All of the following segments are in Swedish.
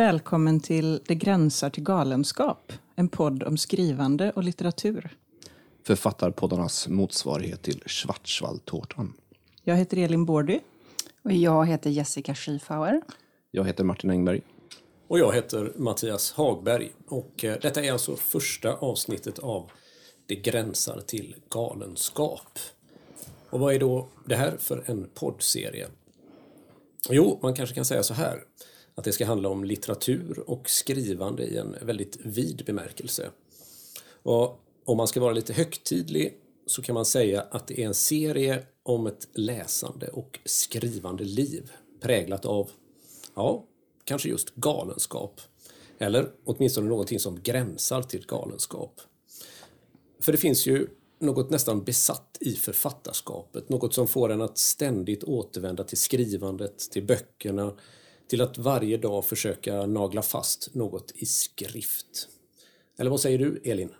Välkommen till Det gränsar till galenskap, en podd om skrivande och litteratur. Författarpoddarnas motsvarighet till Schwarzwaldtårtan. Jag heter Elin Bårdy. Och jag heter Jessica Schiefauer. Jag heter Martin Engberg. Och jag heter Mattias Hagberg. Och eh, detta är alltså första avsnittet av Det gränsar till galenskap. Och vad är då det här för en poddserie? Jo, man kanske kan säga så här. Att det ska handla om litteratur och skrivande i en väldigt vid bemärkelse. Och om man ska vara lite högtidlig så kan man säga att det är en serie om ett läsande och skrivande liv präglat av, ja, kanske just galenskap. Eller åtminstone någonting som gränsar till galenskap. För det finns ju något nästan besatt i författarskapet, något som får en att ständigt återvända till skrivandet, till böckerna, till att varje dag försöka nagla fast något i skrift. Eller vad säger du, Elin?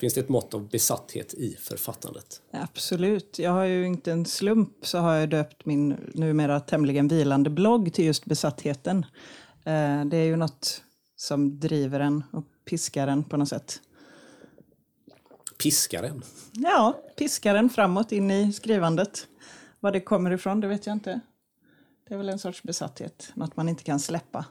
Finns det ett mått av besatthet i författandet? Absolut. Jag har ju inte en slump så har jag döpt min numera tämligen vilande blogg till just besattheten. Eh, det är ju något som driver en och piskar en på något sätt. Piskaren? Ja, piskar en framåt in i skrivandet. Var det kommer ifrån, det vet jag inte. Det är väl en sorts besatthet, något man inte kan släppa.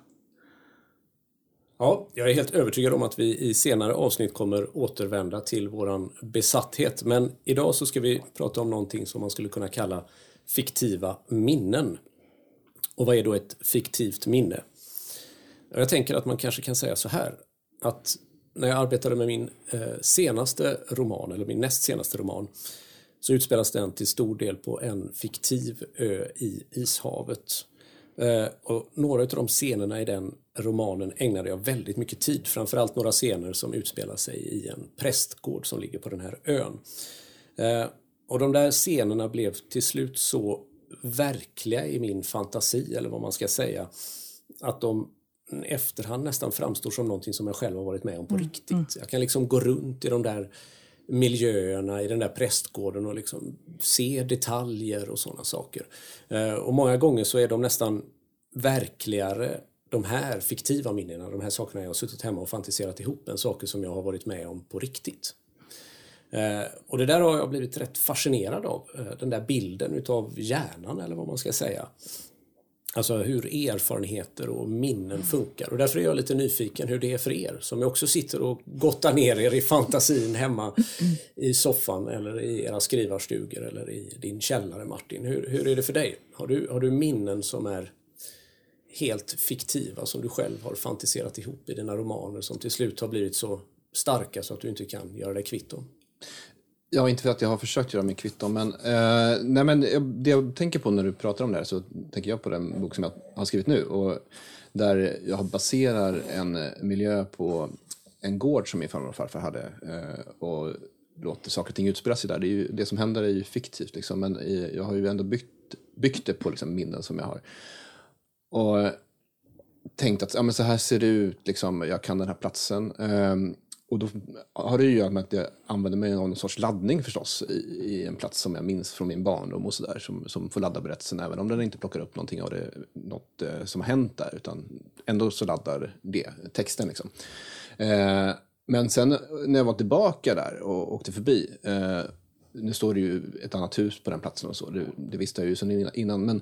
Ja, jag är helt övertygad om att vi i senare avsnitt kommer återvända till våran besatthet. Men idag så ska vi prata om någonting som man skulle kunna kalla fiktiva minnen. Och vad är då ett fiktivt minne? Jag tänker att man kanske kan säga så här att när jag arbetade med min eh, senaste roman, eller min näst senaste roman, så utspelas den till stor del på en fiktiv ö i Ishavet. Eh, och några av de scenerna i den romanen ägnade jag väldigt mycket tid, framförallt några scener som utspelar sig i en prästgård som ligger på den här ön. Eh, och de där scenerna blev till slut så verkliga i min fantasi, eller vad man ska säga, att de efterhand nästan framstår som någonting som jag själv har varit med om på mm. riktigt. Mm. Jag kan liksom gå runt i de där miljöerna i den där prästgården och liksom se detaljer och sådana saker. Eh, och många gånger så är de nästan verkligare de här fiktiva minnena, de här sakerna jag har suttit hemma och fantiserat ihop, än saker som jag har varit med om på riktigt. Eh, och det där har jag blivit rätt fascinerad av, eh, den där bilden utav hjärnan eller vad man ska säga. Alltså hur erfarenheter och minnen funkar. Och därför är jag lite nyfiken hur det är för er som också sitter och gottar ner er i fantasin hemma i soffan eller i era skrivarstugor eller i din källare Martin. Hur, hur är det för dig? Har du, har du minnen som är helt fiktiva som du själv har fantiserat ihop i dina romaner som till slut har blivit så starka så att du inte kan göra dig kvitt dem? Ja, inte för att jag har försökt göra mig kvitt dem, men, eh, nej, men det jag tänker på när du pratar om det här så tänker jag på den bok som jag har skrivit nu. Och där jag baserar en miljö på en gård som min farmor och farfar hade. Eh, och låter saker och ting utspela sig där. Det, är ju, det som händer är ju fiktivt, liksom, men jag har ju ändå byggt, byggt det på liksom, minnen som jag har. Och tänkt att ja, men så här ser det ut, liksom, jag kan den här platsen. Eh, och då har det ju att göra med att jag använder mig av någon sorts laddning förstås i, i en plats som jag minns från min barndom och sådär som, som får ladda berättelsen även om den inte plockar upp någonting av det, något eh, som har hänt där utan ändå så laddar det texten liksom. Eh, men sen när jag var tillbaka där och åkte förbi eh, nu står det ju ett annat hus på den platsen och så, det, det visste jag ju sedan innan, men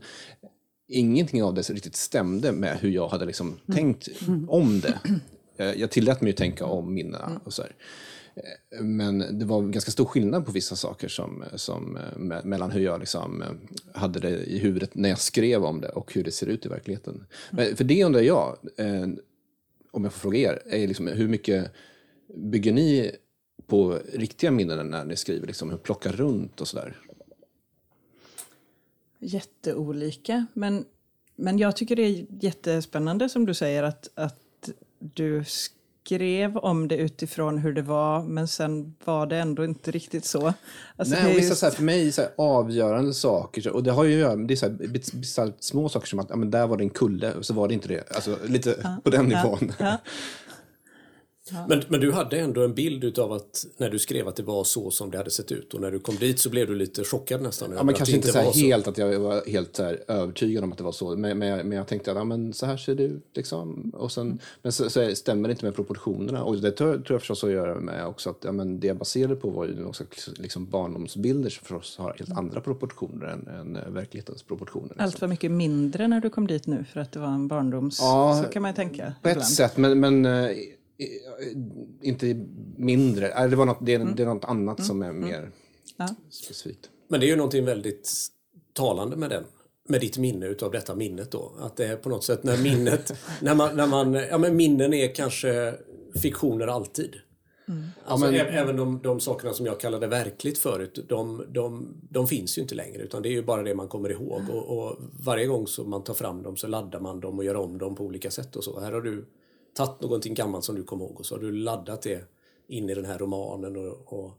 ingenting av det riktigt stämde med hur jag hade liksom mm. tänkt om det. Eh, jag tillät mig att tänka om minnena mm. och så här. Eh, men det var ganska stor skillnad på vissa saker som, som, eh, mellan hur jag liksom hade det i huvudet när jag skrev om det och hur det ser ut i verkligheten. Mm. Men för det undrar jag, om jag får fråga er, är liksom, hur mycket bygger ni på riktiga minnen när ni skriver? Liksom, hur plockar runt och sådär? Jätteolika, men, men jag tycker det är jättespännande som du säger att, att du skrev om det utifrån hur det var, men sen var det ändå inte riktigt så. Alltså, Nej, vissa just... så här, för mig så här, avgörande saker, och det har ju att det är så här, vissa små saker som att ja, men där var det en kulle, och så var det inte det. Alltså lite ja, på den nivån. Ja, Men, men du hade ändå en bild utav att när du skrev att det var så som det hade sett ut och när du kom dit så blev du lite chockad nästan. Ja, men kanske inte så helt att jag var helt så här övertygad om att det var så. Men, men, jag, men jag tänkte att ja, men så här ser det ut. Liksom. Och sen, Men så, så stämmer det inte med proportionerna. Och det tror, tror jag förstås att göra med också att ja, men det jag baserade på var ju också liksom barndomsbilder som förstås har helt andra proportioner än, än verklighetens proportioner. Liksom. Allt var mycket mindre när du kom dit nu för att det var en barndoms... Ja, så kan man ju tänka. På ett ibland. sätt, men, men eh, inte mindre. Äh, Det, var något, det, är, det är något annat som är mer Ja. specifikt. Men det är ju någonting väldigt talande med den. Med ditt minne utav detta minnet då. Att det är på något sätt när minnet, när man, när man, ja men minnen är kanske fiktioner alltid. Alltså, men- ä- Även de, de sakerna som jag kallade verkligt förut, de, de, de finns ju inte längre utan det är ju bara det man kommer ihåg. Och, och varje gång som man tar fram dem så laddar man dem och gör om dem på olika sätt och så. Här har du tagit någonting gammalt som du kommer ihåg och så har du laddat det in i den här romanen och, och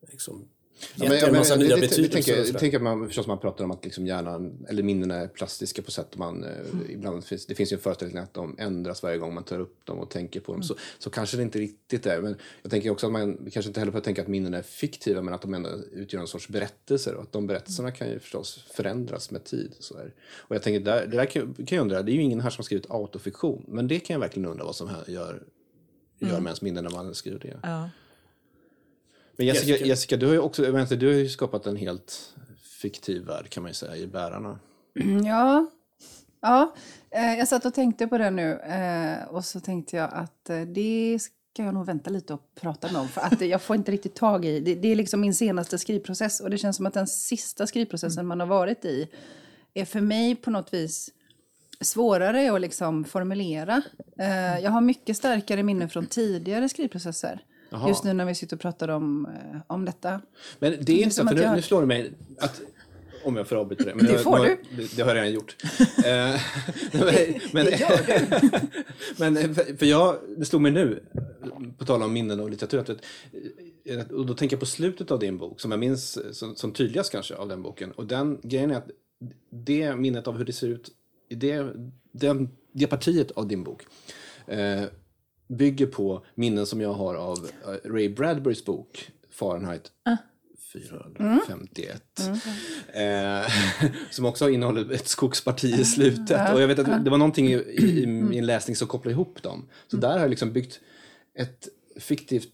liksom men- en men massa det- nya det- betydelser. Jag tänker att man, förstås man pratar om att liksom hjärnan, eller minnen är plastiska på sätt man, Mm. ibland finns, det finns ju en föreställning att de ändras varje gång man tar upp dem och tänker på dem. Mm. Så, så kanske det inte riktigt är. Men jag tänker också att man kanske inte heller får tänka att minnen är fiktiva men att de ändå utgör en sorts berättelser och att de berättelserna kan ju förstås förändras med tid. Så här. Och jag tänker, där, det där kan, kan jag undra, det är ju ingen här som har skrivit autofiktion men det kan jag verkligen undra vad som här gör, gör med ens minnen när man skriver det. Ja. Men Jessica, Jessica. Jessica du har ju också vänta, du har ju skapat en helt fiktiv värld kan man ju säga i Bärarna. Ja, ja. Eh, jag satt och tänkte på det nu eh, och så tänkte jag att eh, det ska jag nog vänta lite och prata med om för att jag får inte riktigt tag i. Det, det är liksom min senaste skrivprocess och det känns som att den sista skrivprocessen man har varit i är för mig på något vis svårare att liksom formulera. Jag har mycket starkare minnen från tidigare skrivprocesser. Jaha. Just nu när vi sitter och pratar om, eh, om detta. Men det är inte så, som för nu, jag- nu slår det mig att om jag får avbryta det. Men Det får nu, du. Det, det har jag redan gjort. Eh, men, det gör men för, för jag, det slog mig nu, på tal om minnen och litteratur, att, eh, och då tänker jag på slutet av din bok, som jag minns eh, som, som tydligast kanske av den boken. Och den grejen är att det minnet av hur det ser ut det, den, det partiet av din bok eh, bygger på minnen som jag har av eh, Ray Bradburys bok Fahrenheit 451. Eh, som också innehåller ett skogsparti i slutet. Och jag vet att det var någonting i, i, i min läsning som kopplade ihop dem. Så där har jag liksom byggt ett fiktivt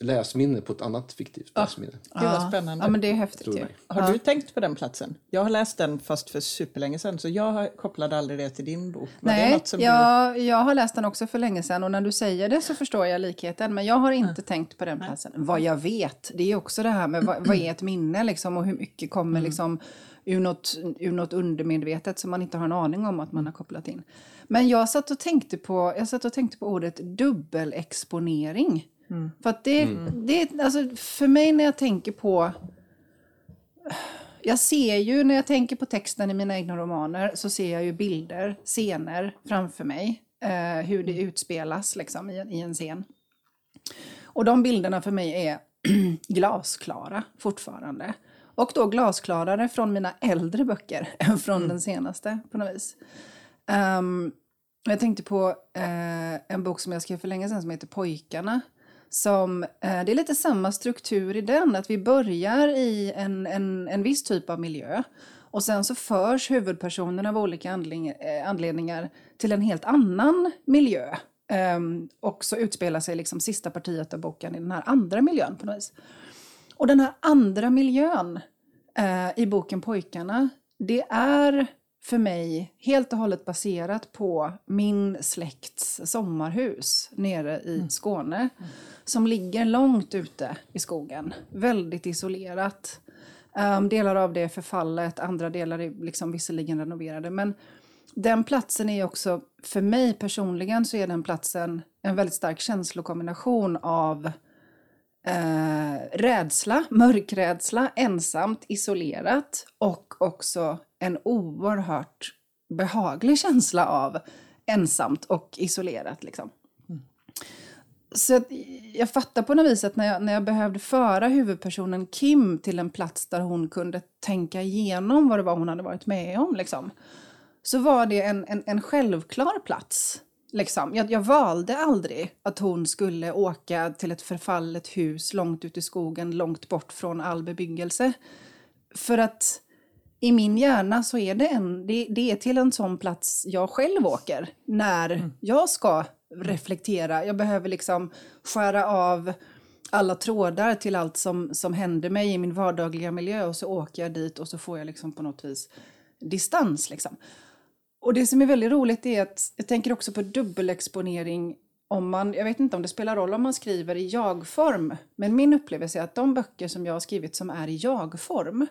läsminne på ett annat fiktivt läsminne. Gud vad spännande. Ja, men det är häftigt ju. Har du tänkt på den platsen? Jag har läst den fast för superlänge sedan så jag har- kopplade aldrig det till din bok. Var det Nej, något som jag, jag har läst den också för länge sedan och när du säger det så förstår jag likheten. Men jag har inte tänkt på den platsen. Vad jag vet, det är också det här med vad, vad är ett minne liksom och hur mycket kommer liksom ur något, ur något undermedvetet som man inte har en aning om att man har kopplat in. Men jag satt och tänkte på, jag satt och tänkte på ordet dubbelexponering. För att det, det, alltså för mig när jag tänker på jag ser ju, när jag tänker på texten i mina egna romaner, så ser jag ju bilder, scener framför mig. Eh, hur det utspelas liksom, i, en, i en scen. Och de bilderna för mig är glasklara fortfarande. Och då glasklarare från mina äldre böcker än från den senaste på något vis. Ehm, jag tänkte på eh, en bok som jag skrev för länge sedan som heter Pojkarna. Som, eh, det är lite samma struktur i den, att vi börjar i en, en, en viss typ av miljö. Och sen så förs huvudpersonen av olika anledning, eh, anledningar till en helt annan miljö. Ehm, och så utspelar sig liksom sista partiet av boken i den här andra miljön på något vis. Och den här andra miljön eh, i boken Pojkarna, det är för mig helt och hållet baserat på min släkts sommarhus nere i Skåne. Som ligger långt ute i skogen, väldigt isolerat. Um, delar av det är förfallet, andra delar är liksom visserligen renoverade. Men den platsen är också, för mig personligen, så är den platsen en väldigt stark känslokombination av eh, rädsla, mörkrädsla, ensamt, isolerat och också en oerhört behaglig känsla av ensamt och isolerat. Liksom. Så att jag fattar på något vis att när jag, när jag behövde föra huvudpersonen Kim till en plats där hon kunde tänka igenom vad det var hon hade varit med om, liksom, så var det en, en, en självklar plats Liksom. Jag, jag valde aldrig att hon skulle åka till ett förfallet hus långt ute i skogen, långt bort från all bebyggelse. För att i min hjärna så är det, en, det, det är till en sån plats jag själv åker när jag ska reflektera. Jag behöver liksom skära av alla trådar till allt som, som händer mig i min vardagliga miljö och så åker jag dit och så får jag liksom på något vis distans. Liksom. Och det som är väldigt roligt är att jag tänker också på dubbelexponering om man, jag vet inte om det spelar roll om man skriver i jag-form, men min upplevelse är att de böcker som jag har skrivit som är i jag-form,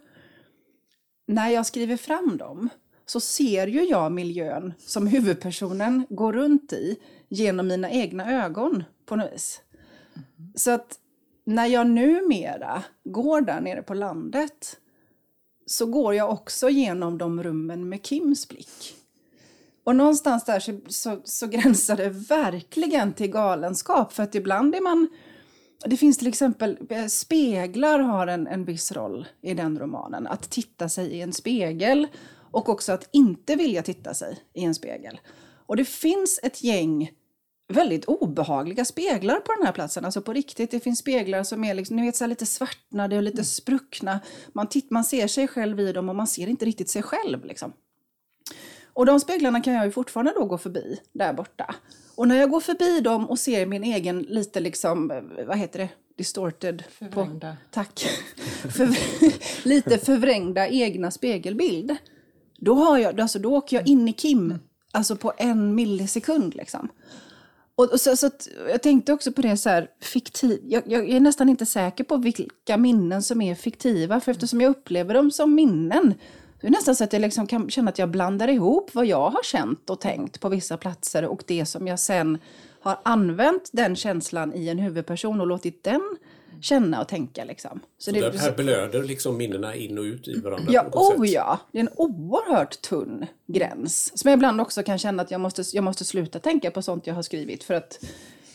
när jag skriver fram dem så ser ju jag miljön som huvudpersonen går runt i genom mina egna ögon på något vis. Så att när jag numera går där nere på landet så går jag också genom de rummen med Kims blick. Och någonstans där så, så, så gränsar det verkligen till galenskap för att ibland är man det finns till exempel, speglar har en, en viss roll i den romanen. Att titta sig i en spegel och också att inte vilja titta sig i en spegel. Och det finns ett gäng väldigt obehagliga speglar på den här platsen. Alltså på riktigt, det finns speglar som är liksom, ni vet, så lite svartnade och lite spruckna. Man, titt, man ser sig själv i dem och man ser inte riktigt sig själv. Liksom. Och de speglarna kan jag ju fortfarande då gå förbi där borta. Och när jag går förbi dem och ser min egen lite liksom, vad heter det, distorted. Förvrängda. På, tack. För, lite förvrängda egna spegelbild. Då, har jag, alltså, då åker jag in i Kim, alltså på en millisekund liksom. Och, och så, så att, jag tänkte också på det så här, fiktiv, jag, jag, är nästan inte säker på vilka minnen som är fiktiva, för eftersom jag upplever dem som minnen det är nästan så att jag liksom kan känna att jag blandar ihop vad jag har känt och tänkt på vissa platser och det som jag sen har använt den känslan i en huvudperson och låtit den känna och tänka. Liksom. Så, så det, här blöder liksom minnena in och ut i varandra? Ja, oh ja. Det är en oerhört tunn gräns. Som jag ibland också kan känna att jag måste, jag måste sluta tänka på sånt jag har skrivit för att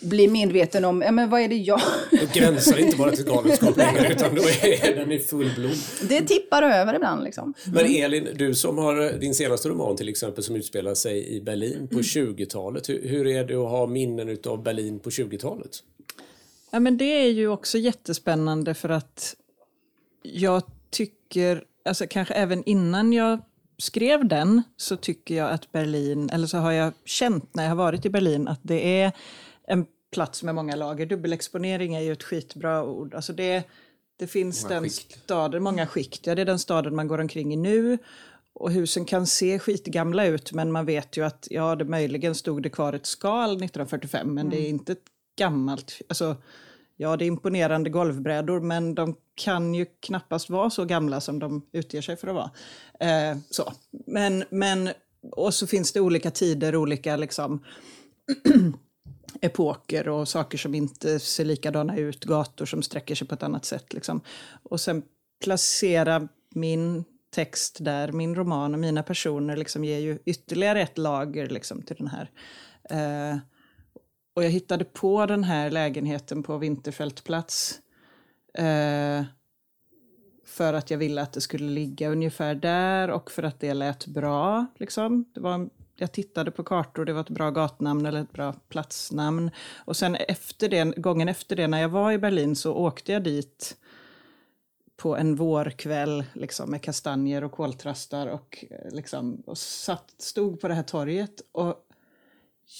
bli medveten om, ja men vad är det jag... Då gränsar inte bara till galenskap längre utan då är den i full blom. Det tippar över ibland liksom. Men Elin, du som har din senaste roman till exempel som utspelar sig i Berlin på 20-talet. Hur, hur är det att ha minnen av Berlin på 20-talet? Ja men det är ju också jättespännande för att jag tycker, alltså kanske även innan jag skrev den så tycker jag att Berlin, eller så har jag känt när jag har varit i Berlin att det är en plats med många lager. Dubbelexponering är ju ett skitbra ord. Alltså det, det finns många den skikt. staden, många skikt. Ja, det är den staden man går omkring i nu. Och husen kan se skitgamla ut men man vet ju att ja, det möjligen stod det kvar ett skal 1945 men mm. det är mm. inte ett gammalt... Alltså, ja, det är imponerande golvbrädor men de kan ju knappast vara så gamla som de utger sig för att vara. Eh, så. Men, men, och så finns det olika tider, olika liksom epoker och saker som inte ser likadana ut, gator som sträcker sig på ett annat sätt. Liksom. Och sen placera min text där, min roman och mina personer liksom ger ju ytterligare ett lager liksom, till den här. Eh, och jag hittade på den här lägenheten på Vinterfältplats eh, för att jag ville att det skulle ligga ungefär där och för att det lät bra. Liksom. Det var jag tittade på kartor, det var ett bra gatnamn eller ett bra platsnamn. Och sen efter det, gången efter det, när jag var i Berlin så åkte jag dit på en vårkväll liksom, med kastanjer och koltrastar och, eh, liksom, och satt, stod på det här torget. Och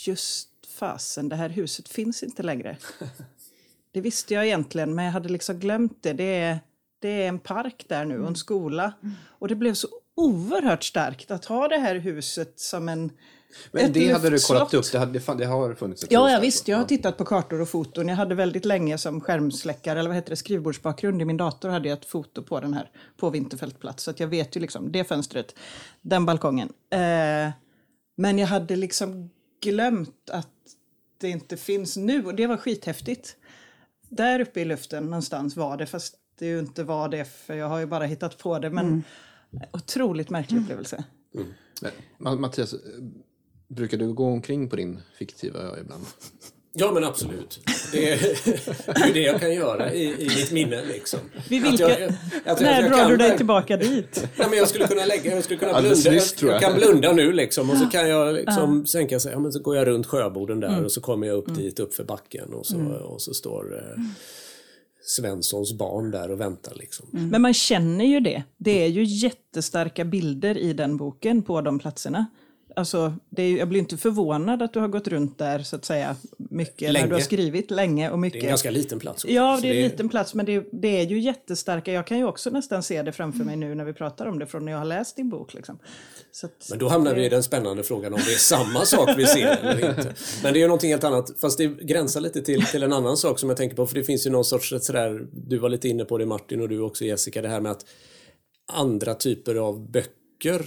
just fasen, det här huset finns inte längre. Det visste jag egentligen, men jag hade liksom glömt det. Det är, det är en park där nu och en mm. skola. Och det blev så oerhört starkt att ha det här huset som en men det hade du kollat upp, det, hade, det har funnits ett Ja, ja visst. Jag har tittat på kartor och foton. Jag hade väldigt länge som skärmsläckare, eller vad heter det, skrivbordsbakgrund i min dator hade jag ett foto på den här, på Vinterfältplats. Så att jag vet ju liksom, det fönstret, den balkongen. Eh, men jag hade liksom glömt att det inte finns nu och det var skithäftigt. Där uppe i luften någonstans var det, fast det ju inte var det för jag har ju bara hittat på det. Men mm. Otroligt märklig mm. upplevelse. Mm. Mattias, brukar du gå omkring på din fiktiva ö ibland? Ja men absolut. Det är, det är det jag kan göra i, i mitt minne. Liksom. Vid Att vilka, jag- att jag- när jag drar kan du dig tillbaka dit? Nej, men jag skulle kunna lägga, jag skulle kunna Alldeles blunda. nyss, tror jag. jag kan blunda nu liksom och så kan jag liksom tänka sig, ja men så går jag runt sjöborden där Mm. och så kommer jag upp dit upp för backen och så, och så står eh, Svenssons barn där och väntar liksom. Mm. Men man känner ju det. Det är ju jättestarka bilder i den boken på de platserna. Alltså, det är, jag blir inte förvånad att du har gått runt där så att säga mycket när Länge. du har skrivit länge och Det mycket. är en ganska liten plats. också. Ja, det är en liten plats, men det, det är ju jättestarka. Jag kan ju också nästan se det framför mig nu när vi pratar om det från när jag har läst din bok. Liksom. Så att, Men då hamnar vi i den spännande frågan om det är samma sak vi ser eller inte. Men det är ju någonting helt annat, fast det gränsar lite till, till en annan sak som jag tänker på. För det finns ju någon sorts sådär, du var lite inne på det Martin och du också Jessica, det här med att andra typer av böcker,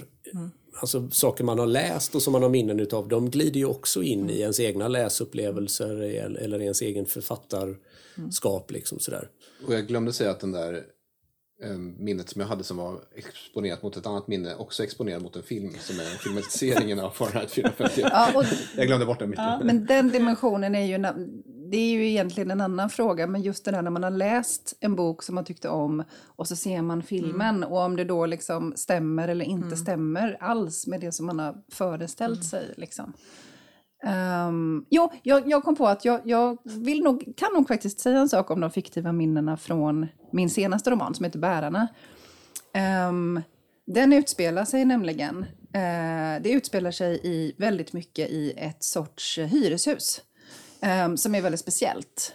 alltså saker man har läst och som man har minnen utav, de glider ju också in i ens egna läsupplevelser eller, ens egen författarskap. Liksom sådär. Och jag glömde säga att den där eh, minnet som jag hade som var exponerat mot ett annat minne också exponerat mot en film som är filmatiseringen av Fahrenheit 451. Ja, och, Jag glömde bort den ja, men den dimensionen är ju, det är ju egentligen en annan fråga. Men just det där när man har läst en bok som man tyckte om och så ser man filmen och om det då liksom stämmer eller inte stämmer alls med det som man har föreställt sig. Liksom. Um, jo, jag, jag kom på att jag, jag vill nog, kan nog faktiskt säga en sak om de fiktiva minnena från min senaste roman som heter Bärarna. Ehm, den utspelar sig nämligen, eh, det utspelar sig i väldigt mycket i ett sorts hyreshus um, som är väldigt speciellt.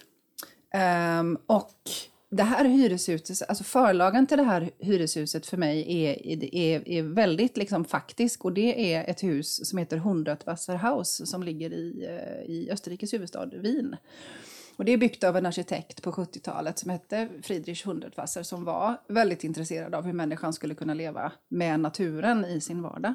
Um, och det här hyreshuset, alltså förlagen till det här hyreshuset för mig är, är, är väldigt liksom faktisk och det är ett hus som heter Hundertwasserhaus som ligger i, eh, i Österrikes huvudstad Wien. Och det är byggt av en arkitekt på 70-talet som hette Friedrich Hundertwasser som var väldigt intresserad av hur människan skulle kunna leva med naturen i sin vardag.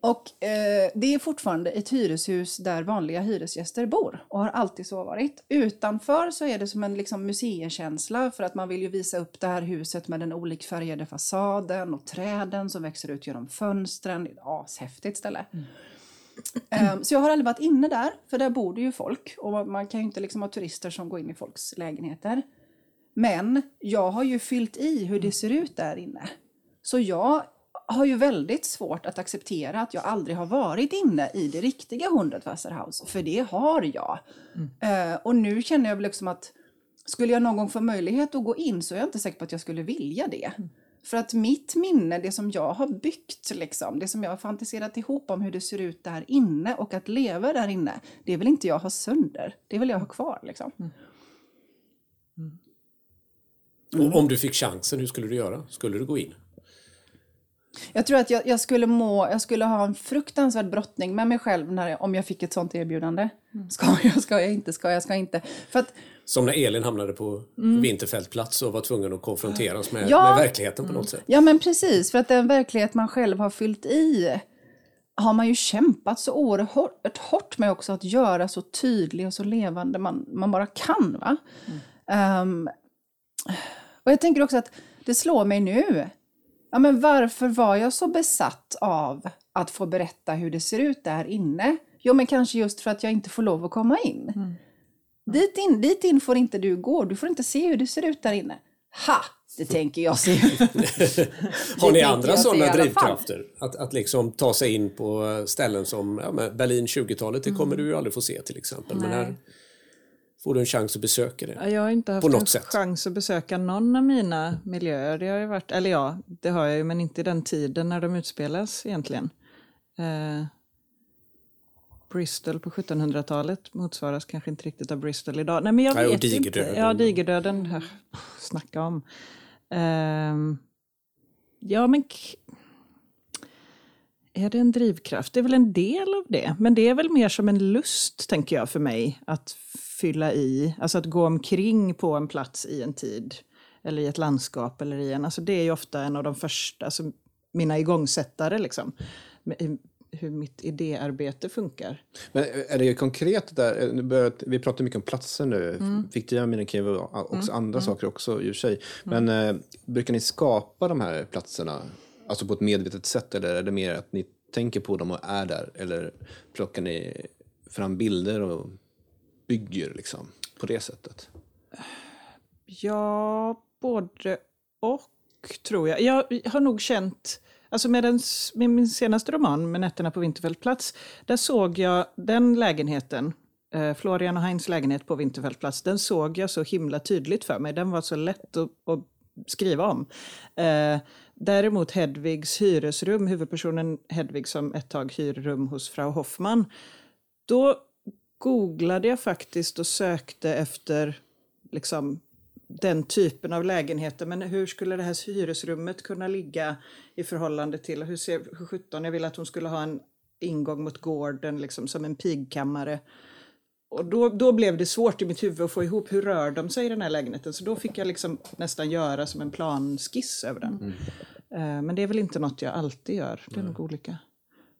Och eh, det är fortfarande ett hyreshus där vanliga hyresgäster bor och har alltid så varit. Utanför så är det som en liksom, museikänsla för att man vill ju visa upp det här huset med den olikfärgade fasaden och träden som växer ut genom fönstren. Det är ett ashäftigt ställe. Ehm, så jag har aldrig varit inne där, för där bor det ju folk och man kan ju inte liksom ha turister som går in i folks lägenheter. Men jag har ju fyllt i hur det ser ut där inne. Så jag har ju väldigt svårt att acceptera att jag aldrig har varit inne i det riktiga Hundertwasserhaus, för det har jag. Eh, och nu känner jag väl liksom att skulle jag någon gång få möjlighet att gå in så är jag inte säker på att jag skulle vilja det. För att mitt minne, det som jag har byggt, liksom, det som jag har fantiserat ihop om hur det ser ut där inne och att leva där inne, det vill inte jag ha sönder. Det vill jag ha kvar. Liksom. Och om du fick chansen, hur skulle du göra? Skulle du gå in? Jag tror att jag, jag, skulle må, jag skulle ha en fruktansvärd brottning med mig själv när jag, om jag fick ett sånt erbjudande. Ska jag, ska jag inte, ska jag, ska jag inte. För att Som när Elin hamnade på Vinterfältplats och var tvungen att konfronteras med, Ja. med verkligheten på något sätt. Ja, men precis. För att den verklighet man själv har fyllt i har man ju kämpat så oerhört hårt med också att göra så tydlig och så levande man, man bara kan. Va? Ehm, och jag tänker också att det slår mig nu. Ja, men varför var jag så besatt av att få berätta hur det ser ut där inne? Jo, men kanske just för att jag inte får lov att komma in. Dit, in dit in får inte du gå. Du får inte se hur det ser ut där inne. Ha! Det tänker jag se. Har ni andra sådana drivkrafter? Att, att liksom ta sig in på ställen som ja, Berlin 20-talet, det kommer du ju aldrig få se till exempel. Men här får du en chans att besöka det. Ja, Jag har inte haft en sätt. chans att besöka någon av mina miljöer. Det har ju varit, eller ja, det har jag ju, men inte i den tiden när de utspelas egentligen. Eh, Bristol på 1700-talet motsvaras kanske inte riktigt av Bristol idag. Nej, men jag Nej, vet inte. digerdöden. Ja, digerdöden. Snacka om. Ehm, ja, men... Är det en drivkraft? Det är väl en del av det. Men det är väl mer som en lust, tänker jag, för mig. Att fylla i. Alltså att gå omkring på en plats i en tid. Eller i ett landskap. Eller i en, alltså det är ju ofta en av de första, alltså mina igångsättare. Liksom, i- hur mitt idéarbete funkar. Men är det konkret där, nu börjar, vi pratar mycket om platser nu, Mm. fiktiva minnen kan ju vara också andra saker också i och för sig. Men eh, brukar ni skapa de här platserna, alltså på ett medvetet sätt eller är det mer att ni tänker på dem och är där? Eller plockar ni fram bilder och bygger liksom, på det sättet? Ja, både och tror jag. Jag har nog känt, alltså med, den, med min senaste roman, med Nätterna på Vinterfältplats, där såg jag den lägenheten, eh, Florian och Heinz lägenhet på Vinterfältplats, den såg jag så himla tydligt för mig. Den var så lätt att, att skriva om. Eh, däremot Hedvigs hyresrum, huvudpersonen Hedvig som ett tag hyr rum hos Frau Hoffman, då googlade jag faktiskt och sökte efter liksom, den typen av lägenheter. Men hur skulle det här hyresrummet kunna ligga i förhållande till, hur ser hur 17, jag ville att hon skulle ha en ingång mot gården, liksom som en pigkammare. Och då, då blev det svårt i mitt huvud att få ihop hur rör de sig i den här lägenheten. Så då fick jag liksom nästan göra som en planskiss över den. Mm. Uh, men det är väl inte något jag alltid gör. Det är mm. nog olika.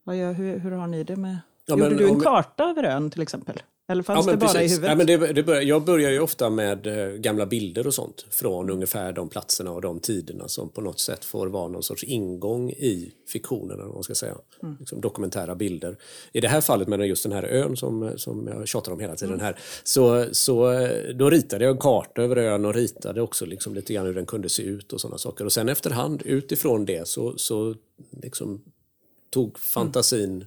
Vad gör, hur, hur har ni det med... Ja, Gjorde du en om... karta över ön till exempel? Eller fanns ja, det bara precis. i huvudet? Ja, men det, det börjar, jag börjar ju ofta med eh, gamla bilder och sånt från ungefär de platserna och de tiderna som på något sätt får vara någon sorts ingång i fiktionen, eller man ska säga. Mm. Liksom dokumentära bilder. I det här fallet med just den här ön som, som jag tjatar om hela tiden mm. här, så, så eh, då ritade jag en karta över ön och ritade också liksom lite grann hur den kunde se ut och sådana saker. Och sen efterhand utifrån det så, så liksom tog fantasin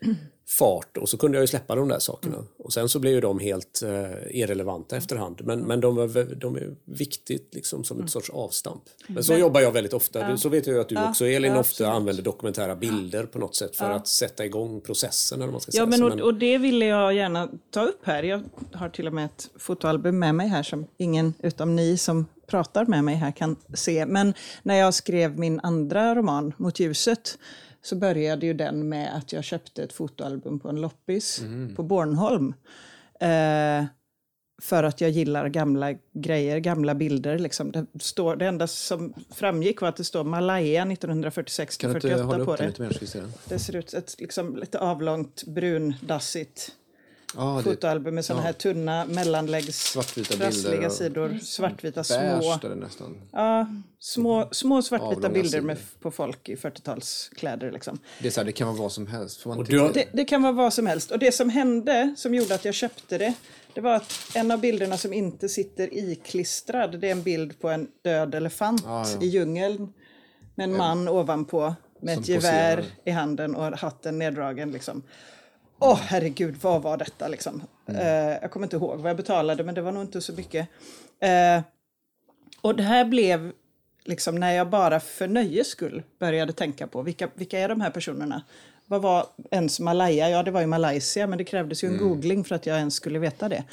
mm fart och så kunde jag ju släppa de där sakerna. Mm. Och sen så blev ju de helt eh, irrelevanta efterhand. Men, men de, de är viktigt liksom som ett mm. sorts avstamp. Men så men, jobbar jag väldigt ofta. Ja. Så vet jag att du ja, också Elin ja, ofta använder dokumentära bilder på något sätt för att sätta igång processen. Eller man ska ja, säga. Men, och, och det ville jag gärna ta upp här. Jag har till och med ett fotoalbum med mig här som ingen utom ni som pratar med mig här kan se. Men när jag skrev min andra roman, Mot ljuset, så började ju den med att jag köpte ett fotoalbum på en loppis mm. på Bornholm. Eh, för att jag gillar gamla grejer, gamla bilder. Liksom. Det, står, det enda som framgick var att det står Malaya 1946-48 på det. Mer, det ser ut ett liksom, lite avlångt brundassigt Ah, fotoalbum med sådana ja. här tunna mellanläggs svartvita bilder sidor. Svartvita små. nästan. Ja, små, små svartvita bilder med, på folk i 40-talskläder. Liksom. Det, är så här, det kan vara vad som helst. Får man har... det, det, kan vara vad som helst. Och det som hände, som gjorde att jag köpte det, det var att en av bilderna som inte sitter iklistrad, det är en bild på en död elefant ah, ja. i djungeln. Med en man ovanpå med som ett gevär i handen och hatten neddragen. Liksom. Åh oh, herregud, vad var detta liksom? Mm. Uh, jag kommer inte ihåg vad jag betalade, men det var nog inte så mycket. Uh, och det här blev liksom när jag bara för nöjes skull började tänka på vilka, vilka är de här personerna? Vad var ens Malaya? Ja, det var ju Malaysia, men det krävdes ju en mm. googling för att jag ens skulle veta det.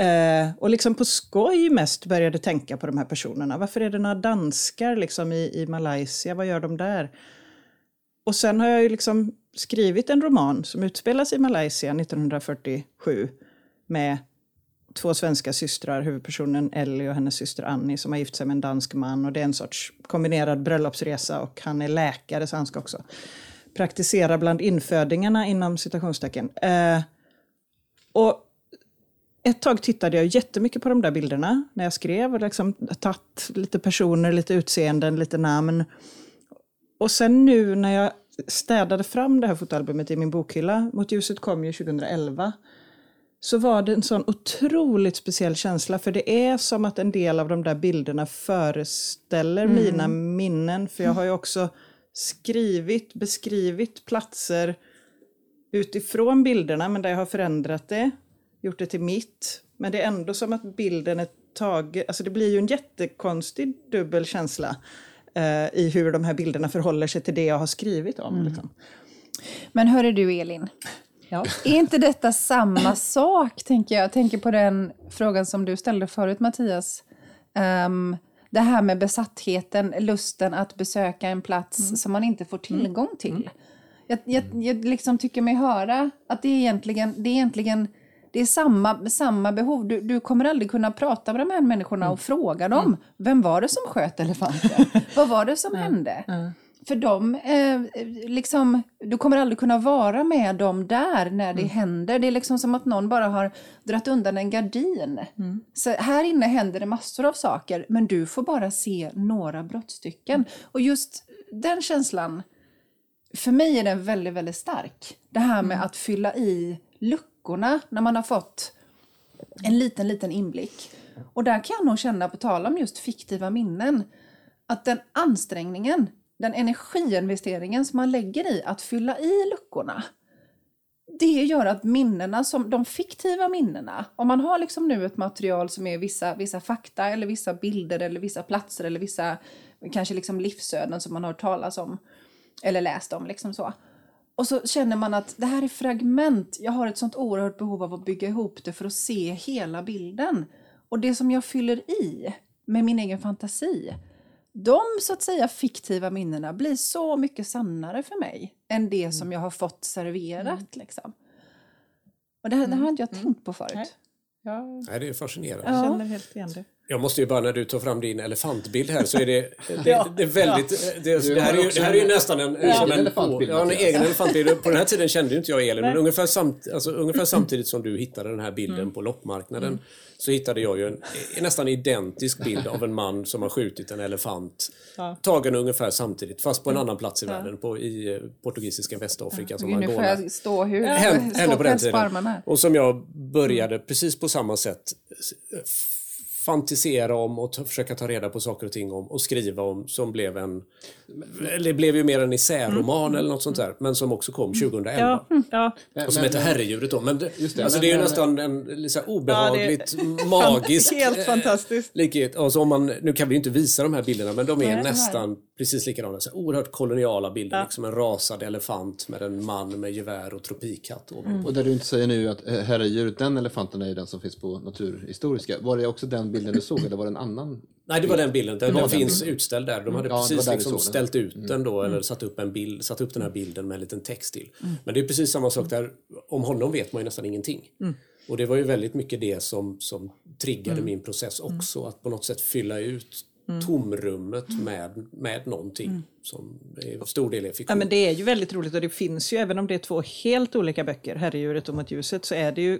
Uh, och liksom på skoj mest började tänka på de här personerna. Varför är det några danskar liksom i, i Malaysia? Vad gör de där? Och sen har jag ju liksom skrivit en roman som utspelas i Malaysia 1947 med två svenska systrar, huvudpersonen Ellie och hennes syster Annie som har gift sig med en dansk man och det är en sorts kombinerad bröllopsresa och han är läkare så han ska också praktisera bland infödingarna inom citationstecken. Eh, och ett tag tittade jag jättemycket på de där bilderna när jag skrev och liksom tagit lite personer, lite utseenden, lite namn. Och sen nu när jag städade fram det här fotoalbumet i min bokhylla, Mot ljuset kom ju 2011, så var det en sån otroligt speciell känsla. För det är som att en del av de där bilderna föreställer mm. mina minnen. För jag har ju också skrivit, beskrivit platser utifrån bilderna, men där jag har förändrat det, gjort det till mitt. Men det är ändå som att bilden är tagen, alltså det blir ju en jättekonstig dubbel känsla eh, i hur de här bilderna förhåller sig till det jag har skrivit om. Mm. Liksom. Men hörru du Elin, ja. är inte detta samma sak tänker jag? Jag tänker på den frågan som du ställde förut Mattias. Um, det här med besattheten, lusten att besöka en plats mm. som man inte får tillgång mm. till. Mm. Jag, jag, jag liksom tycker mig höra att det är egentligen, det är egentligen det är samma, samma behov. Du, du kommer aldrig kunna prata med de här människorna mm. och fråga dem. Mm. Vem var det som sköt elefanten? Vad var det som hände? För dem, eh, liksom, du kommer aldrig kunna vara med dem där när det mm. händer. Det är liksom som att någon bara har dragit undan en gardin. Mm. Så här inne händer det massor av saker, men du får bara se några brottstycken. Mm. Och just den känslan, för mig är den väldigt, väldigt stark. Det här med mm. att fylla i luckor veckorna när man har fått En liten, liten inblick. Och där kan jag nog känna, på tal om just fiktiva minnen, att den ansträngningen, den energiinvesteringen som man lägger i att fylla i luckorna, det gör att minnena, som, de fiktiva minnena, om man har liksom nu ett material som är vissa, vissa fakta eller vissa bilder eller vissa platser eller vissa kanske liksom livsöden som man har hört talas om eller läst om. Liksom så. Och så känner man att det här är fragment. Jag har ett sånt oerhört behov av att bygga ihop det för att se hela bilden. Och det som jag fyller i med min egen fantasi, de så att säga fiktiva minnena blir så mycket sannare för mig än det som jag har fått serverat. Liksom. Och det, här, det har inte jag tänkt på förut. Nej. Jag Nej, det är fascinerande. Ja. känner helt igen det. Jag måste ju bara när du tar fram din elefantbild här så är det, det, Ja. det är väldigt, det, det, här är ju, det här är ju nästan en, egen som en, elefantbild, ja, en egen elefantbild. På den här tiden kände ju inte jag Elin, men ungefär, samt, alltså, ungefär samtidigt som du hittade den här bilden Mm. på loppmarknaden så hittade jag ju en, en nästan identisk bild av en man som har skjutit en elefant. Ja. Tagen ungefär samtidigt, fast på en annan plats i världen, på, i eh, portugisiska Västafrika som nu får Angola. jag stå hur Hände, stå hände på den tiden. Och som jag började precis på samma sätt fantisera om och försöka ta reda på saker och ting om och skriva om som blev en... Eller det blev ju mer en essäroman eller något sånt där, men som också kom 2011. Ja, ja. Och som heter Herredjuret då. Men det, Just det, alltså men- det är ju men- nästan en här obehagligt Ja, magisk Helt eh, fantastiskt. likhet. Alltså om man, nu kan vi ju inte visa de här bilderna men de är Nej, nästan precis likadana. Så oerhört koloniala bilder. Ja. Liksom en rasad elefant med en man med gevär och tropikhatt. ovanpå. Och där du inte säger nu att eh, herredjuret, den elefanten är ju den som finns på Naturhistoriska. Var det också den bilden du såg eller var det en annan? Nej, det var den bilden. Den, var den den. finns utställd där. De hade Ja, det var precis liksom den. ställt ut den då, eller satt upp, en bild, satt upp den här bilden med en liten text till. Mm. Men det är precis samma sak där. Om honom vet man ju nästan ingenting. Mm. Och det var ju väldigt mycket det som, som triggade Mm. min process också. Att på något sätt fylla ut tomrummet med, med någonting som är stor del är Ja, fiktion. men det är ju väldigt roligt och det finns ju, även om det är två helt olika böcker, Herredjuret och Mot ljuset, så är det ju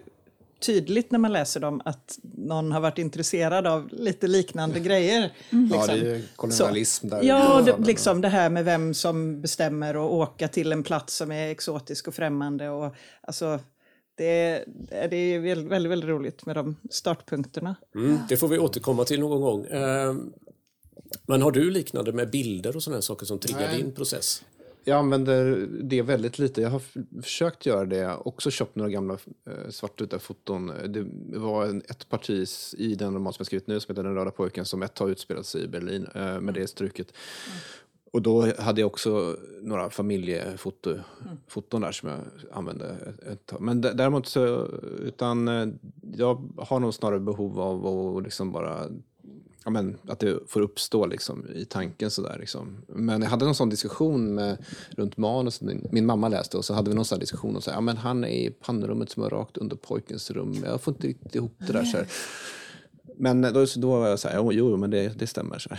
tydligt när man läser dem att någon har varit intresserad av lite liknande grejer. Ja, liksom. det är kolonialism där. Ja, det, Ja, liksom det här med vem som bestämmer och åka till en plats som är exotisk och främmande. Och, alltså, det, det är väldigt, väldigt, väldigt roligt med de startpunkterna. Mm, det får vi återkomma till någon gång. Ehm, Men har du liknande med bilder och sådana saker som triggar Nej. din process? Jag använder det väldigt lite. Jag har försökt göra det. Jag har också köpt några gamla eh, svartvita foton. Det var en, ett parti i den roman som jag skrivit nu som heter Den röda pojken som ett har utspelat sig i Berlin eh, med det struket. Och då hade jag också några familjefoton foton där som jag använde ett, tag. Men däremot så, utan eh, jag har nog snarare behov av att liksom bara ja, men, att det får uppstå liksom, i tanken. Sådär, liksom. Men jag hade någon sån diskussion med, runt manus. Min, min mamma läste och så hade vi någon sån diskussion. Och så, här, ja, men han är i pannrummet som är rakt under pojkens rum. Jag får inte riktigt ihop det där. Så här. Men då, då var jag så här, jo, jo men det, det stämmer. Så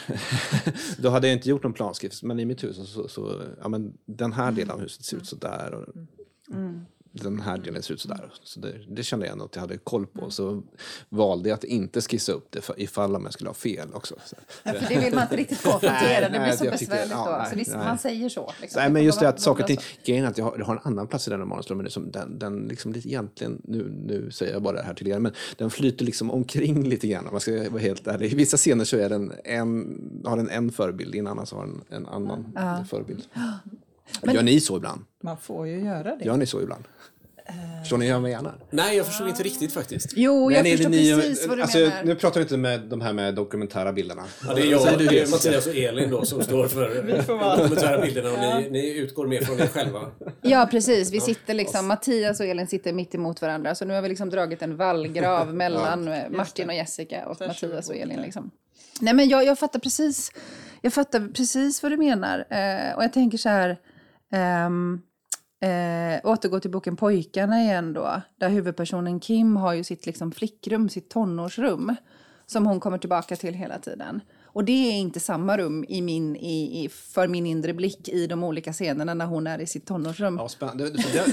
då hade jag inte gjort någon planskrift, men i mitt hus så, så ja, men den här delen av huset ser ut så där. Och, mm. Mm. Den här delen ser ut så där. Så det, det kände jag ändå att jag hade koll på. Så valde jag att inte skissa upp det för, ifall om jag skulle ha fel också. Så. Ja, för det vill man inte riktigt konfrontera, det blir så besvärligt ja, då. nej, så nej. man säger så. Liksom. Nej, men just det att saker och ting... Grejen är att jag har, jag har en annan plats i den här manusrummen. Som den, den liksom lite egentligen, nu, nu säger jag bara det här till er, men den flyter liksom omkring lite grann om man ska vara helt ärlig. I vissa scener så är den en, har den en förebild, i en annan så har den en annan förebild. Gör ni så ibland? Man får ju göra det. Gör ni så ibland? Förstår ni vad jag menar? Nej, jag förstod inte riktigt faktiskt. Jo, jag Men förstår ni- precis vad du alltså, menar. Nu pratar vi inte med de här med dokumentära bilderna. Ja, det är jag, det är? Mattias och Elin då som står för de dokumentära bilderna och ni, ni utgår mer från er själva. Ja, precis. Vi sitter liksom, Mattias och Elin sitter mitt emot varandra. Så nu har vi liksom dragit en vallgrav mellan eh, Martin och Jessica och Mattias och Elin. Liksom. Nej, men jag, jag fattar precis. Jag fattar precis vad du menar. Eh, och jag tänker så här. Um, Eh, återgå till boken Pojkarna igen då. Där huvudpersonen Kim har ju sitt liksom, flickrum, sitt tonårsrum. Som hon kommer tillbaka till hela tiden. Och det är inte samma rum i min, i, i, för min inre blick i de olika scenerna när hon är i sitt tonårsrum. Ja, spännande.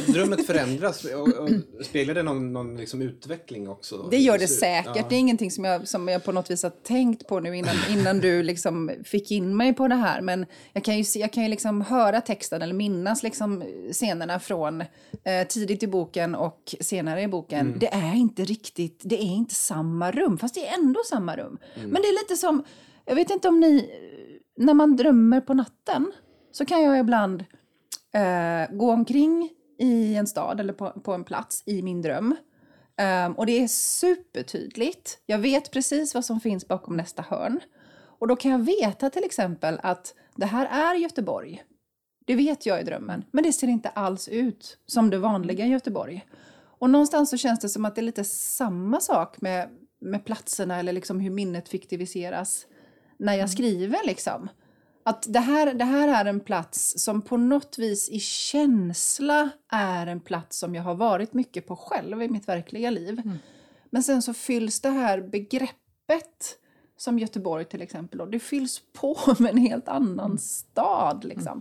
Drömmet förändras och, och speglar det någon, någon liksom utveckling också? Då? Det gör det säkert. Ja. Det är ingenting som jag, som jag på något vis har tänkt på nu innan, innan du liksom fick in mig på det här. Men jag kan ju, jag kan ju liksom höra texten eller minnas liksom scenerna från eh, tidigt i boken och senare i boken. Det är inte riktigt, det är inte samma rum, fast det är ändå samma rum. Men det är lite som, jag vet inte om ni, när man drömmer på natten så kan jag ibland eh, gå omkring i en stad eller på, på en plats i min dröm. Um, och det är supertydligt. Jag vet precis vad som finns bakom nästa hörn. Och då kan jag veta till exempel att det här är Göteborg. Det vet jag i drömmen. Men det ser inte alls ut som det vanliga Göteborg. Och någonstans så känns det som att det är lite samma sak med, med platserna eller liksom hur minnet fiktiviseras när jag skriver. Liksom. Att det här, det här är en plats som på något vis i känsla är en plats som jag har varit mycket på själv i mitt verkliga liv. Men sen så fylls det här begreppet som Göteborg till exempel, och det fylls på med en helt annan stad. Liksom.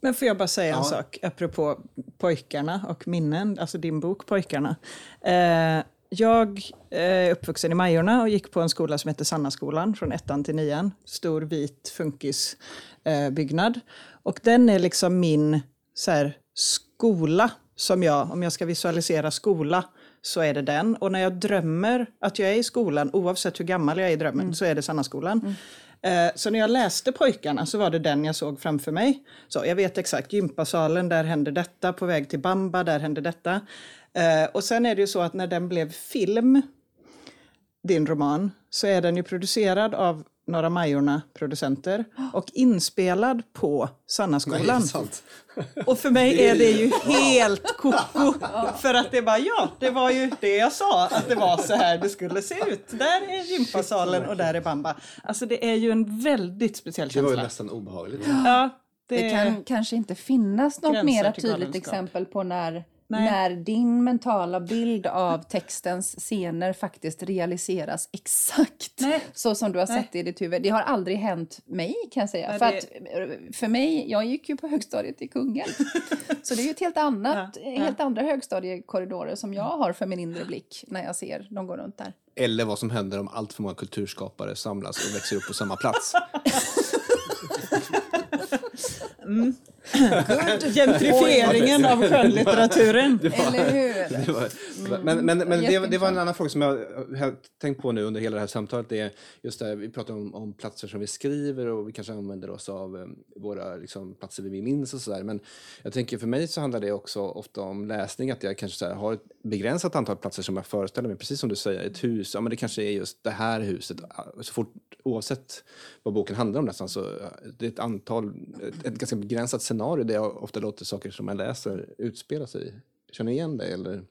Men får jag bara säga en Ja. sak apropå pojkarna och minnen, alltså din bok Pojkarna. Eh, jag är uppvuxen i Majorna och gick på en skola som heter Sannaskolan från ettan till nian. Stor vit funkisbyggnad. Eh, byggnad. och den är liksom min så här, skola som jag, om jag ska visualisera skola, så är det den. Och när jag drömmer att jag är i skolan, oavsett hur gammal jag är i drömmen, så är det Sannaskolan. Eh, Eh, så när jag läste Pojkarna så var det den jag såg framför mig. Så jag vet exakt, gympasalen, där hände detta, på väg till Bamba, där hände detta. Eh, och sen är det ju så att när den blev film, din roman, så är den ju producerad av Norra Majorna-producenter och inspelad på Nej, Sannaskolan. det är sant. Och för mig är det ju helt koko. För att det bara, ja, det var ju det jag sa, att det var så här det skulle se ut. Där är gympasalen och där är Bamba. Alltså det är ju en väldigt speciell Det var ju känsla. nästan obehagligt. Ja, det, Det kan kanske inte finnas något mer tydligt galenskap. exempel på när, Nej. när din mentala bild av textens scener faktiskt realiseras exakt Nej. så som du har sett det i ditt huvud. Det har aldrig hänt mig kan jag säga. Nej, för, det- att, för mig, jag gick ju på högstadiet i Kungälv. så det är ju ett helt annat, Ja, ja. helt andra högstadiekorridorer som jag har för min inre blick när jag ser dem gå runt där. Eller vad som händer om allt för många kulturskapare samlas och växer upp på samma plats. Gentrifieringen av skönlitteraturen. Eller hur? Det var, men men, men det, det var en annan fråga som jag har tänkt på nu under hela det här samtalet. Det är just det här, vi pratar om, om platser som vi skriver och vi kanske använder oss av eh, våra liksom, platser vi minns och sådär. Men jag tänker för mig så handlar det också ofta om läsning. Att jag kanske så här, har ett begränsat antal platser som jag föreställer mig. Precis som du säger, ett hus. Ja, men det kanske är just det här huset. Så fort, oavsett vad boken handlar om nästan så eh, det är ett antal, ett, ett ganska begränsat scenario där jag ofta låter saker som jag läser utspela sig. Känner ni igen det eller?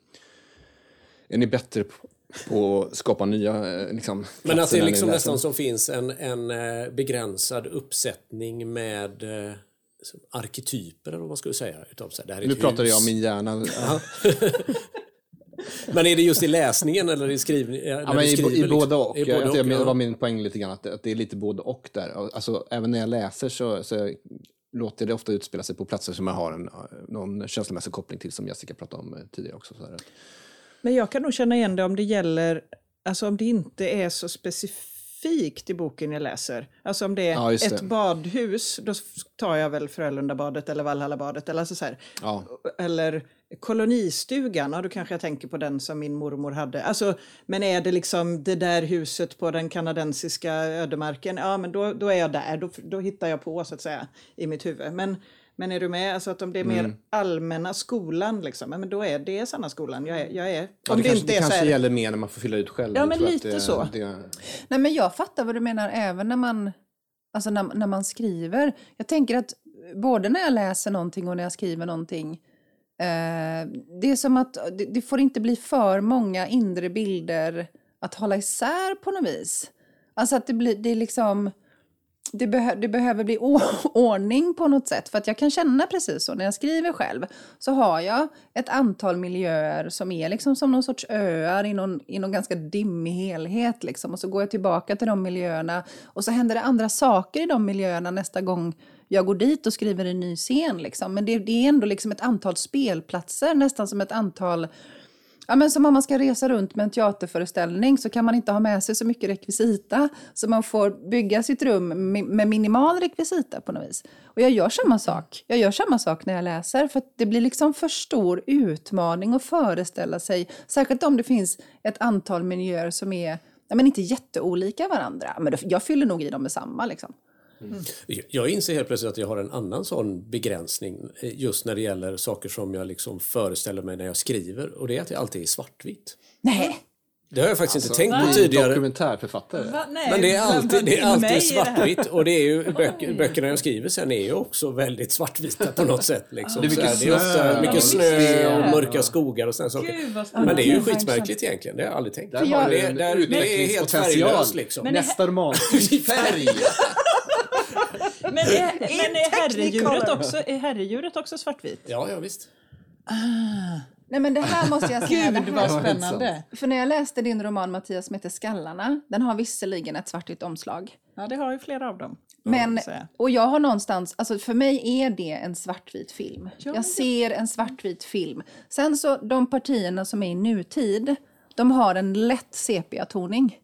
Är ni bättre på, på att skapa nya eh, liksom, Men att det ni liksom nästan som finns en, en eh, begränsad uppsättning med eh, arketyper eller vad man skulle säga. Utav, så här, det här är Nu pratar jag om min hjärna. Men är det just i läsningen eller i skrivningen? Ja, men i, bo- i båda och. I jag, både jag, och, det var min poäng lite grann, att, att det är lite både och där. Alltså, även när jag läser så, så låter det ofta utspela sig på platser som jag har en, någon känslomässig koppling till, som Jessica pratade om eh, tidigare också. Så här. Men jag kan nog känna igen det om det gäller, alltså om det inte är så specifikt i boken jag läser. Alltså om det är Ja, ett det. badhus, då tar jag väl Frölundabadet eller Valhallabadet. Eller, alltså så. Ja. eller kolonistugan, ja, då kanske jag tänker på den som min mormor hade. Alltså, men är det liksom det där huset på den kanadensiska ödemarken, ja men då, då är jag där, då, då hittar jag på så att säga i mitt huvud. Men, men är du med, alltså att om det är Mm. mer allmänna skolan, liksom, men då är det sanna skolan. Jag är, jag är, Ja, om det, det, kanske, inte det är kanske här, gäller mer när man får fylla ut själv. Ja, Jag men lite det, så. Det, Nej, men jag fattar vad du menar även när man, alltså när, när man skriver. Jag tänker att både när jag läser någonting och när jag skriver någonting. Eh, det är som att det, det får inte bli för många inre bilder att hålla isär på något vis. Alltså att det blir, det är liksom det, behö det behöver bli ordning på något sätt. För att jag kan känna precis så när jag skriver själv. Så har jag ett antal miljöer som är liksom som någon sorts öar i någon, i någon ganska dimmig helhet. Liksom. Och så går jag tillbaka till de miljöerna. Och så händer det andra saker i de miljöerna nästa gång jag går dit och skriver en ny scen. Liksom. Men det, det är ändå liksom ett antal spelplatser, nästan som ett antal Ja, men som om man ska resa runt med en teaterföreställning så kan man inte ha med sig så mycket rekvisita. Så man får bygga sitt rum med minimal rekvisita på något vis. Och jag gör samma sak. Jag gör samma sak när jag läser. För det blir liksom för stor utmaning att föreställa sig. Särskilt om det finns ett antal miljöer som är ja, men inte jätteolika varandra. Men jag fyller nog i dem med samma. Liksom. Mm. Jag inser helt plötsligt att jag har en annan sån begränsning eh, just när det gäller saker som jag liksom föreställer mig när jag skriver och det är att det alltid är svartvitt. Nej! Det har jag faktiskt alltså, inte tänkt på tidigare. Dokumentärförfattare. Men det är alltid, det är alltid svartvitt och det är ju böcker, böckerna jag skriver sen är ju också väldigt svartvita på något sätt. Liksom. Det är mycket, det är ofta mycket snö och mörka skogar och sådana saker. Men det är ju skitmärkligt egentligen, det har jag aldrig tänkt. Där har det, det, det är helt färglöst liksom. Nästa roman, färg! Men är, men är, herredjuret också, är herredjuret också svartvit? Ja, ja visst. Ah. Nej men det här måste jag säga. Gud vad spännande. För när jag läste din roman Mattias som heter Skallarna, den har visserligen ett svartvitt omslag. Ja det har ju flera av dem. Men, och jag har någonstans, alltså för mig är det en svartvit film. Ja. Jag ser en svartvit film. Sen så de partierna som är i nutid, de har en lätt sepia-toning.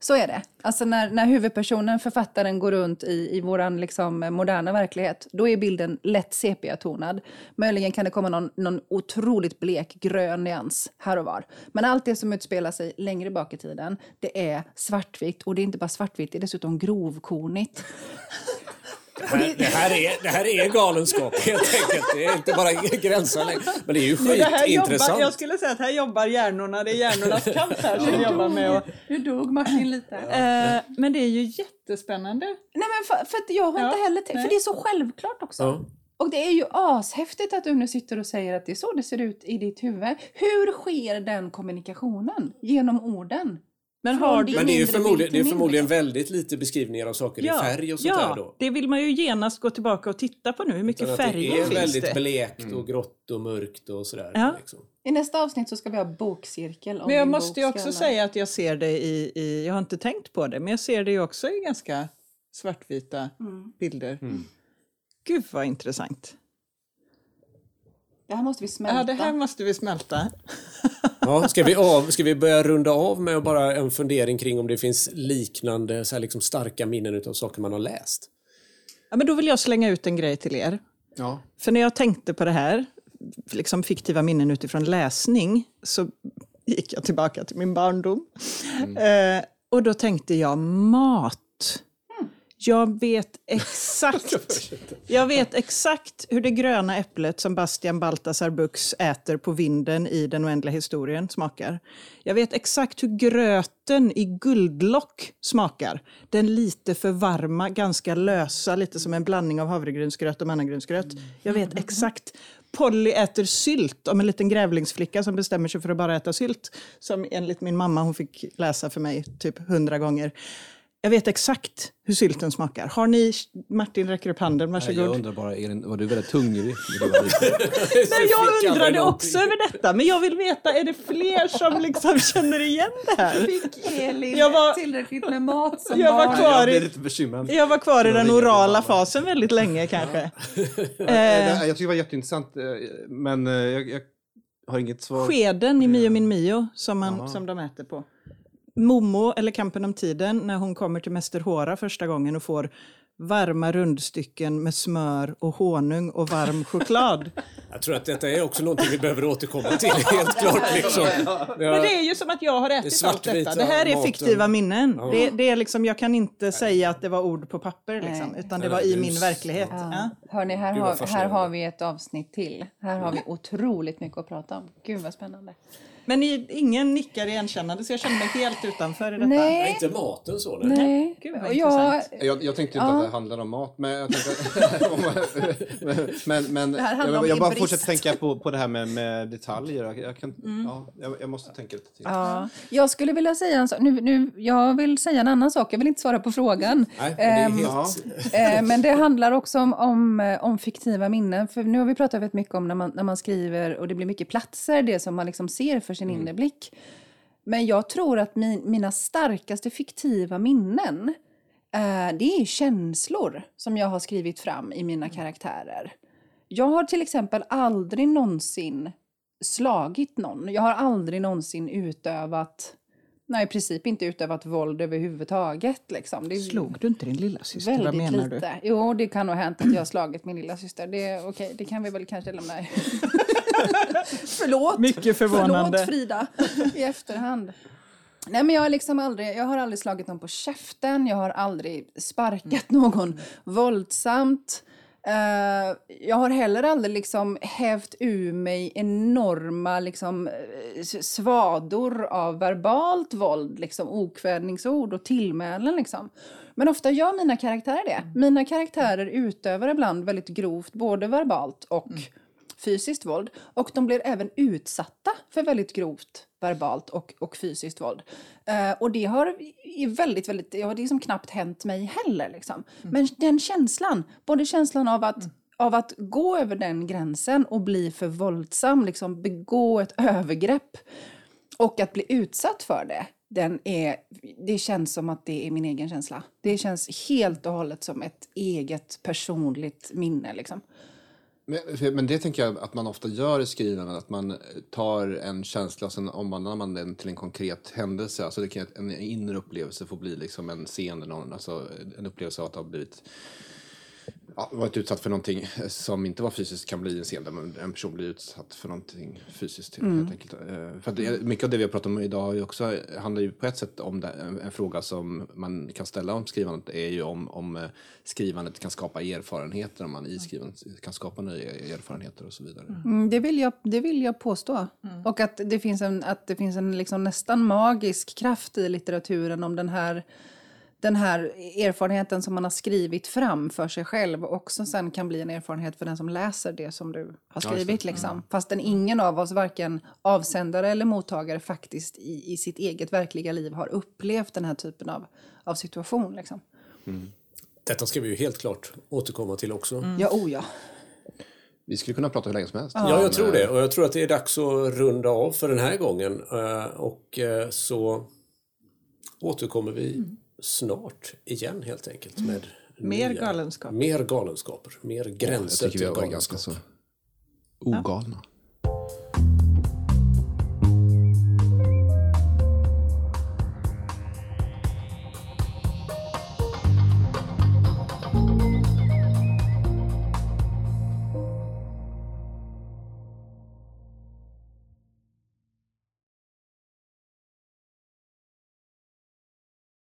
Så är det. Alltså när, när huvudpersonen, författaren, går runt i, i vår liksom, moderna verklighet, då är bilden lätt sepia-tonad. Möjligen kan det komma någon, någon otroligt blek grön nyans här och var. Men allt det som utspelar sig längre bak i tiden, det är svartvitt. Och det är inte bara svartvitt, det är dessutom grovkornigt. Det här, det, här är, det här är galenskap helt enkelt. Det är inte bara gränser längre. Men det är ju skitintressant. Jag skulle säga att här jobbar hjärnorna. Det är hjärnornas kamp här som jobbar med att... Nu dog Martin lite. Eh, men det är ju jättespännande. Nej men för, för att jag har ja, inte heller tänkt, för det är så självklart också. Ja. Och det är ju ashäftigt att du nu sitter och säger att det är så det ser ut i ditt huvud. Hur sker den kommunikationen? Genom orden? Men, har det, men det är ju förmodligen, det är förmodligen väldigt lite beskrivningar av saker ja, i färg och sånt ja, där då. det vill man ju genast gå tillbaka och titta på nu. Hur mycket färger finns det? Det är väldigt blekt och grått och mörkt och sådär. Ja. Liksom. I nästa avsnitt så ska vi ha bokcirkel. men jag måste ju också säga att jag ser det i, i, jag har inte tänkt på det, men jag ser det ju också i ganska svartvita mm. bilder. Mm. Gud vad intressant. Det här måste vi smälta. Ja, det här måste vi smälta. Ja, ska, vi av, ska vi börja runda av med bara en fundering kring om det finns liknande så här liksom starka minnen av saker man har läst? Ja, men då vill jag slänga ut en grej till er. Ja. För när jag tänkte på det här, liksom fiktiva minnen utifrån läsning, så gick jag tillbaka till min barndom. Mm. Eh, och då tänkte jag mat. Jag vet exakt jag vet exakt hur det gröna äpplet som Bastian Baltasar Bux äter på vinden i Den oändliga historien smakar. Jag vet exakt hur gröten i guldlock smakar. Den lite för varma, ganska lösa, lite som en blandning av havregrynsgröt och mannagrynsgröt. Jag vet exakt. Polly äter sylt om en liten grävlingsflicka som bestämmer sig för att bara äta sylt. Som enligt min mamma, hon fick läsa för mig typ hundra gånger. Jag vet exakt hur sylten smakar. Har ni, Martin räcker upp handen, varsågod. jag undrar bara, Elin, var du väldigt hungrig? Nej, jag undrade också över detta, men jag vill veta, är det fler som liksom känner igen det här? Fick Elin jag var, tillräckligt med mat som jag var kvar i, jag, jag var kvar i den orala fasen väldigt länge kanske. eh, jag tycker det var jätteintressant, eh, men eh, jag, jag har inget svar. Skeden i Mio min Mio som, man, som de äter på. Momo, eller Kampen om tiden, när hon kommer till Mäster Hora första gången och får varma rundstycken med smör och honung och varm choklad. Jag tror att detta är också någonting vi behöver återkomma till, helt klart. Liksom. Ja. Men det är ju som att jag har ätit allt detta. Det här är fiktiva minnen. Ja. Det, det, är liksom, jag kan inte säga att det var ord på papper, liksom, utan det var i min verklighet. Ja. Hörni, här, Gud, vad har, här har vi ett avsnitt till. Här har vi otroligt mycket att prata om. Gud vad spännande. Men ni, ingen nickar igenkännande så jag känner mig helt utanför i detta. Nej, Nej, inte maten så. Nej. nej. Gud, vad jag. Jag, jag tänkte inte Ja. att det handlade om mat, men jag tänkte... men, men, Jag, jag bara din fortsätter brist. tänka på, på det här med, med detaljer. Jag, jag, kan, ja, jag, jag måste tänka lite till. Ja, jag skulle vilja säga en sak. Nu, nu, jag vill säga en annan sak. Jag vill inte svara på frågan. Nej, men det Ehm, helt... Eh, Men det handlar också om, om, eh, om fiktiva minnen. För nu har vi pratat väldigt mycket om när man, när man skriver och det blir mycket platser, det som man liksom ser för sin inre blick. Men jag tror att min, mina starkaste fiktiva minnen, eh, det är känslor som jag har skrivit fram i mina karaktärer. Jag har till exempel aldrig någonsin slagit någon. Jag har aldrig någonsin utövat, nej i princip inte utövat våld överhuvudtaget. Liksom. Det Slog du inte din lilla syster? Vad väldigt menar lite. du? Jo, det kan nog ha hänt att jag har slagit min lilla syster. Det, okej, det kan vi väl kanske lämna. Förlåt. Mycket förvånande. Förlåt Frida, i efterhand. Nej, men jag, har liksom aldrig, jag har aldrig slagit någon på käften, jag har aldrig sparkat någon våldsamt. Eh, jag har heller aldrig liksom hävt ur mig enorma liksom, eh, svador av verbalt våld, liksom, okvädningsord och tillmälen. Liksom. Men ofta gör mina karaktärer det. Mina karaktärer utövar ibland väldigt grovt, både verbalt och fysiskt våld. Och de blir även utsatta för väldigt grovt verbalt och, och fysiskt våld. Eh, och det har väldigt, väldigt, det har liksom knappt hänt mig heller. Liksom. Men den känslan, både känslan av att av att gå över den gränsen och bli för våldsam, liksom begå ett övergrepp och att bli utsatt för det, den är, det känns som att det är min egen känsla. Det känns helt och hållet som ett eget personligt minne. Liksom. Men, men det tänker jag att man ofta gör i skrivandet, att man eh, tar en känsla och sen omvandlar man den till en konkret händelse. Alltså det kan, en inre upplevelse får bli liksom en scen, eller någon, alltså en upplevelse av att ha blivit ja, varit utsatt för någonting som inte var fysiskt kan bli en scen där en person blir utsatt för någonting fysiskt. Helt enkelt. Eh, För att det, mycket av det vi har pratat om idag också, handlar ju på ett sätt om det, en, fråga som man kan ställa om skrivandet är ju om, om eh, skrivandet kan skapa erfarenheter, om man i skrivandet kan skapa nya erfarenheter och så vidare. Mm, det, vill jag, det vill jag påstå. Och att det finns en, att det finns en liksom nästan magisk kraft i litteraturen om den här, den här erfarenheten som man har skrivit fram för sig själv också sen kan bli en erfarenhet för den som läser det som du har skrivit. Liksom. Fastän ingen av oss, varken avsändare eller mottagare, faktiskt i, i sitt eget verkliga liv har upplevt den här typen av, av situation. Liksom. Detta ska vi ju helt klart återkomma till också. Ja, oh ja. Vi skulle kunna prata hur länge som helst. Ja, jag tror det. Och jag tror att det är dags att runda av för den här gången. Eh, Och eh, så återkommer vi snart igen helt enkelt med Mer nya- galenskap. Mer galenskaper, mer Jag gränser tycker vi till har varit galenskap. ganska så ogalna.